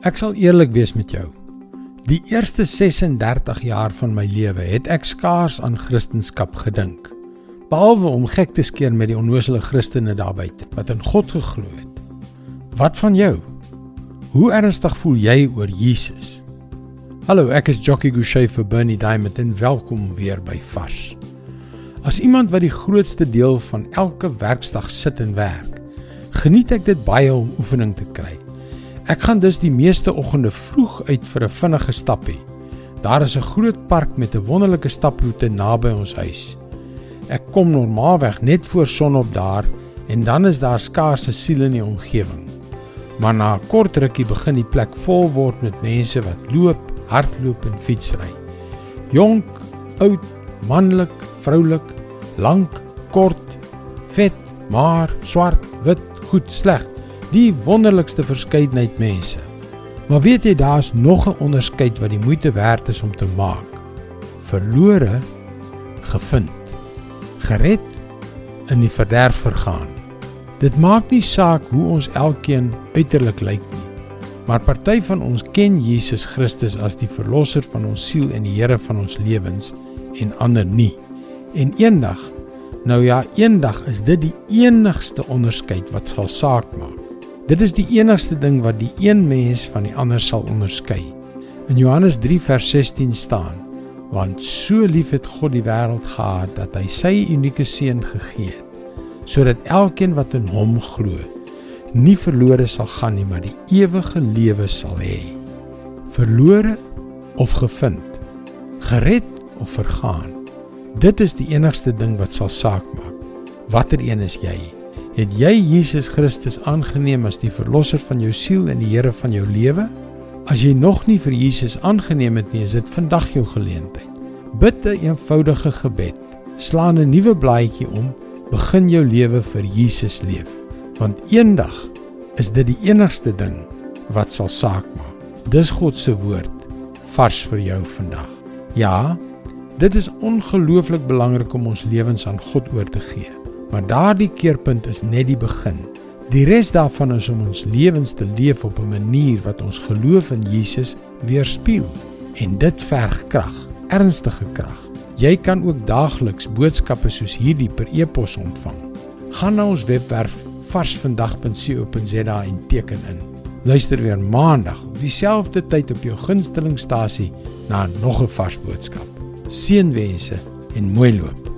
Ek sal eerlik wees met jou. Die eerste 36 jaar van my lewe het ek skaars aan Christendom gedink. Behalwe om gek te skeer met die onnoosele Christene daar buite wat in God geglo het. Wat van jou? Hoe ernstig voel jy oor Jesus? Hallo, ek is Jockey Gouchee vir Bernie Diamond en welkom weer by Vars. As iemand wat die grootste deel van elke werksdag sit en werk, geniet ek dit baie om oefening te kry. Ek gaan dus die meeste oggende vroeg uit vir 'n vinnige stappie. Daar is 'n groot park met 'n wonderlike staproete naby ons huis. Ek kom normaalweg net voor sonop daar en dan is daar skaars 'n siel in die omgewing. Maar na 'n kort rukkie begin die plek vol word met mense wat loop, hardloop en fietsry. Jonk, oud, manlik, vroulik, lank, kort, vet, maar swart, wit, goed, sleg. Die wonderlikste verskeidenheid mense. Maar weet jy daar's nog 'n onderskeid wat die moeite werd is om te maak. Verlore gevind. Gered in die verderf vergaan. Dit maak nie saak hoe ons elkeen uiterlik lyk nie. Maar party van ons ken Jesus Christus as die verlosser van ons siel en die Here van ons lewens en ander nie. En eendag, nou ja, eendag is dit die enigste onderskeid wat sal saak maak. Dit is die enigste ding wat die een mens van die ander sal onderskei. In Johannes 3 vers 16 staan: Want so lief het God die wêreld gehad dat hy sy unieke seun gegee het, sodat elkeen wat in hom glo, nie verlore sal gaan nie, maar die ewige lewe sal hê. Verlore of gevind? Gered of vergaan? Dit is die enigste ding wat sal saak maak. Watter een is jy? Het jy Jesus Christus aangeneem as die verlosser van jou siel en die Here van jou lewe? As jy nog nie vir Jesus aangeneem het nie, is dit vandag jou geleentheid. Bid 'n eenvoudige gebed. Slaan 'n nuwe blaadjie om. Begin jou lewe vir Jesus leef. Want eendag is dit die enigste ding wat sal saak maak. Dis God se woord vars vir jou vandag. Ja, dit is ongelooflik belangrik om ons lewens aan God oor te gee. Maar daardie keerpunt is net die begin. Die res daarvan is om ons lewens te leef op 'n manier wat ons geloof in Jesus weerspieël. En dit verg krag, ernstige krag. Jy kan ook daagliks boodskappe soos hierdie per e-pos ontvang. Gaan na ons webwerf varsvandag.co.za en teken in. Luister weer maandag op dieselfde tyd op jou gunstelingstasie na nog 'n vars boodskap. Seënwense en mooi loop.